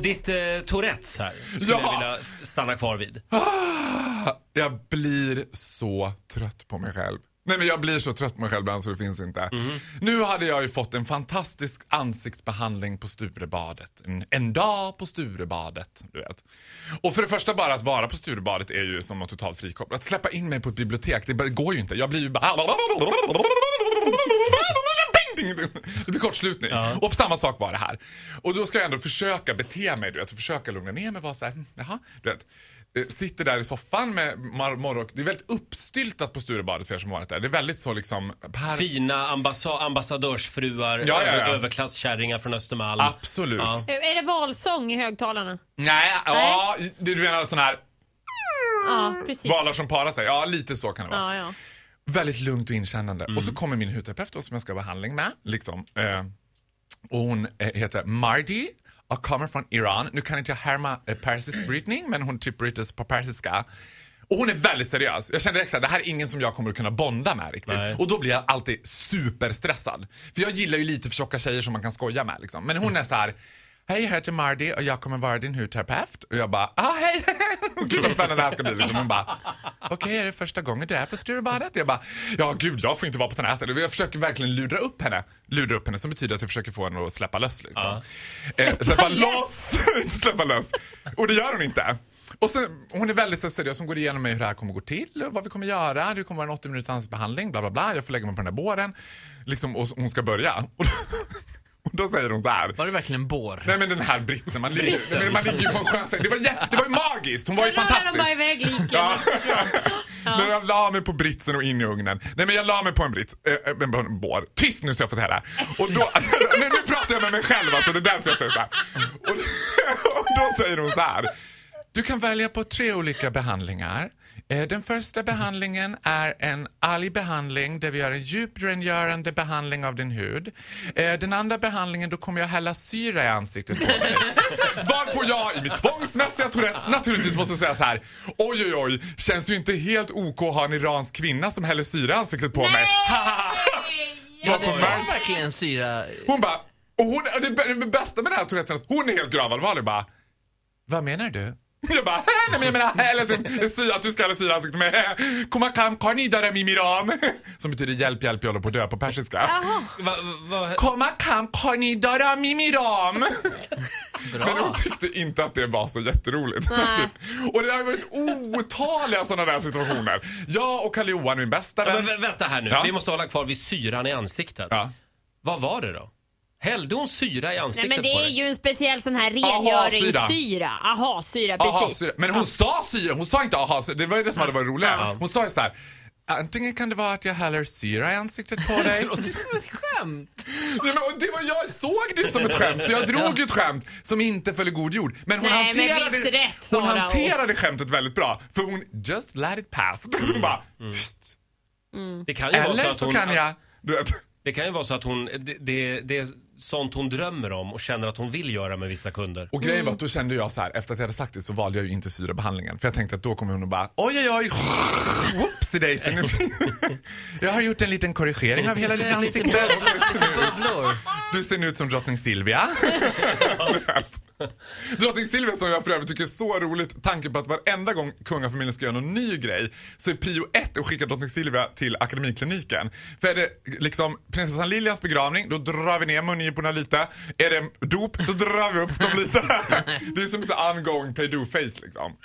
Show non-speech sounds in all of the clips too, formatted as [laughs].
Ditt eh, Tourettes här skulle Ja. jag vilja stanna kvar vid. Ah, Jag blir så trött på mig själv. Nej men jag blir så trött på mig själv ibland så det finns inte. Nu hade jag ju fått en fantastisk ansiktsbehandling på Sturebadet. En, en dag på Sturebadet, du vet. Och för det första bara att vara på Sturebadet är ju som något totalt frikopplat. Att släppa in mig på ett bibliotek, det går ju inte. Jag blir ju bara... Kortslutning. Ja. [laughs] Och samma sak var det här. Och då ska jag ändå försöka bete mig, du vet, försöka lugna ner mig, vara så här, "Hm, jaha, du vet. Eh, Sitter där i soffan med mar- morgon. Det är väldigt uppstyltat på Sturebadet för er som varit där. Det är väldigt så liksom... Per... Fina ambassa ambassadörsfruar, Ja, ja, ja. över- överklasskärringar från Östermalm. Absolut. Ja. Är det valsång i högtalarna? Nej, ja, du menar sån här Ja, precis. valar som parar sig? Ja, lite så kan det vara. Väldigt lugnt och inkännande. Och så kommer min hudterapeut då, som jag ska ha behandling med. Liksom. Eh, och hon eh, heter Mardi och kommer från Iran. Nu kan inte jag härma eh, persisk brytning, men hon typ bryter på persiska. Och hon är väldigt seriös. Jag kände exakt, det här är ingen som jag kommer att kunna bonda med riktigt. Nej. Och då blir jag alltid superstressad. För jag gillar ju lite för tjocka tjejer som man kan skoja med liksom. Men hon är så här. Hej, jag heter Mardi och jag kommer vara din hudterapeut. Och jag bara, ah hej! [laughs] Gud vad spännande det här ska bli. Liksom. Hon bara, okej är det första gången du är på Sturebadet? Jag bara, ja gud jag får inte vara på sådana här ställen. Jag försöker verkligen lura upp henne. Lura upp henne som betyder att jag försöker få henne att släppa lös. Liksom. Ja. Släppa, släppa loss! [laughs] inte släppa lös. Och det gör hon inte. Och sen, hon är väldigt så seriös, hon går igenom med hur det här kommer gå till, vad vi kommer göra, det kommer vara en 80 minuters ansiktsbehandling, bla bla bla. Jag får lägga mig på den där båren. Liksom, och hon ska börja. [laughs] [laughs] Då, säger hon så här. Var det verkligen bår? Nej men den här britsen, man ligger, men man ligger ju på en skön säng. Det var, jä- det var ju magiskt, hon var ju Sen la fantastisk. iväg liken. Ja. [laughs] När jag la mig på britsen och in i ugnen. Nej men jag la mig på en brits, äh, på en bår. Tyst nu så jag får säga det här. Och då, [laughs] nu, nu pratar jag med mig själv alltså, det är därför jag säger så här. Och, och då säger hon så här. Du kan välja på tre olika behandlingar. Eh, Den första behandlingen är en algbehandling där vi gör en djuprengörande behandling av din hud. Eh, Den andra behandlingen då kommer jag hälla syra i ansiktet på dig. [laughs] Varpå jag i mitt tvångsmässiga Tourettes naturligtvis måste säga så här. Oj oj oj, känns ju inte helt OK att ha en iransk kvinna som häller syra i ansiktet på mig. [laughs] Ja, det var verkligen syra. hon bara, och hon, det, det bästa med den här Touretten är att hon är helt gravallvarlig bara. Vad menar du? [laughs] Jag bara, nej men jag menar, eller typ, säg att du ska hälla syra i ansiktet med Komma kam karnidara mimiram. [laughs] Som betyder hjälp, hjälp, jag håller på att dö på persiska. Jaha. Va, va, Komma kam karnidara mimiram. [laughs] Bra. Men hon tyckte inte att det var så jätteroligt. Nej. och det har ju varit otaliga sådana där situationer. Jag och Kalle-Johan, min bästa ja, men vän. vä- vänta här nu, Ja. vi måste hålla kvar vid syran i ansiktet. Ja. Vad var det då? Hällde hon syra i Nej ansiktet men det på är dig? ju en speciell sån här rengöringssyra. Aha-syra, Aha, precis. syra. Men hon sa syra, hon sa inte aha, syra. det var ju det som hade varit roligare. Ja. Hon sa ju så här. Antingen kan det vara att jag häller syra i ansiktet på [laughs] Det dig. låter som ett skämt. Nej, men, det var, jag såg det som ett skämt, så jag drog ett skämt som inte föll i god jord. Men hon, Nej, men hanterade, visst rätt, hon Farao. hanterade skämtet väldigt bra. För hon just let it pass. Så hon bara, "Psst, Det kan ju vara så eller att så hon, kan jag... Du vet. Det kan ju vara så att hon, det, det, det är sånt hon drömmer om och känner att hon vill göra med vissa kunder. Och grejen var att då kände jag så här, efter att jag hade sagt det så valde jag ju inte syrabehandlingen. För jag tänkte att då kommer hon att bara, oj oj oj, [laughs] whoopsie daisy. [laughs] Jag har gjort en liten korrigering av hela ditt [laughs] ansikte. Du ser nu ut som drottning Silvia. [laughs] drottning Silvia som jag för övrigt tycker är så roligt, tanken på att varenda gång kungafamiljen ska göra någon ny grej så är prio ett att skicka drottning Silvia till akademikliniken. För är det liksom prinsessan Lilians begravning, då drar vi ner mungiporna lite. Är det dop, då drar vi upp dem lite. [laughs] det är som en ongoing pay do face liksom.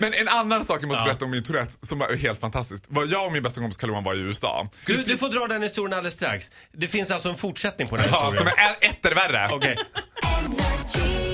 Men en annan sak jag måste Ja. berätta om min Tourette som var helt fantastiskt. Var jag och min bästa kompis Carl-Johan var i USA. Du, du får dra den historien alldeles strax. Det finns alltså en fortsättning på den här Ja, som historien. är etter värre. Okej. [laughs]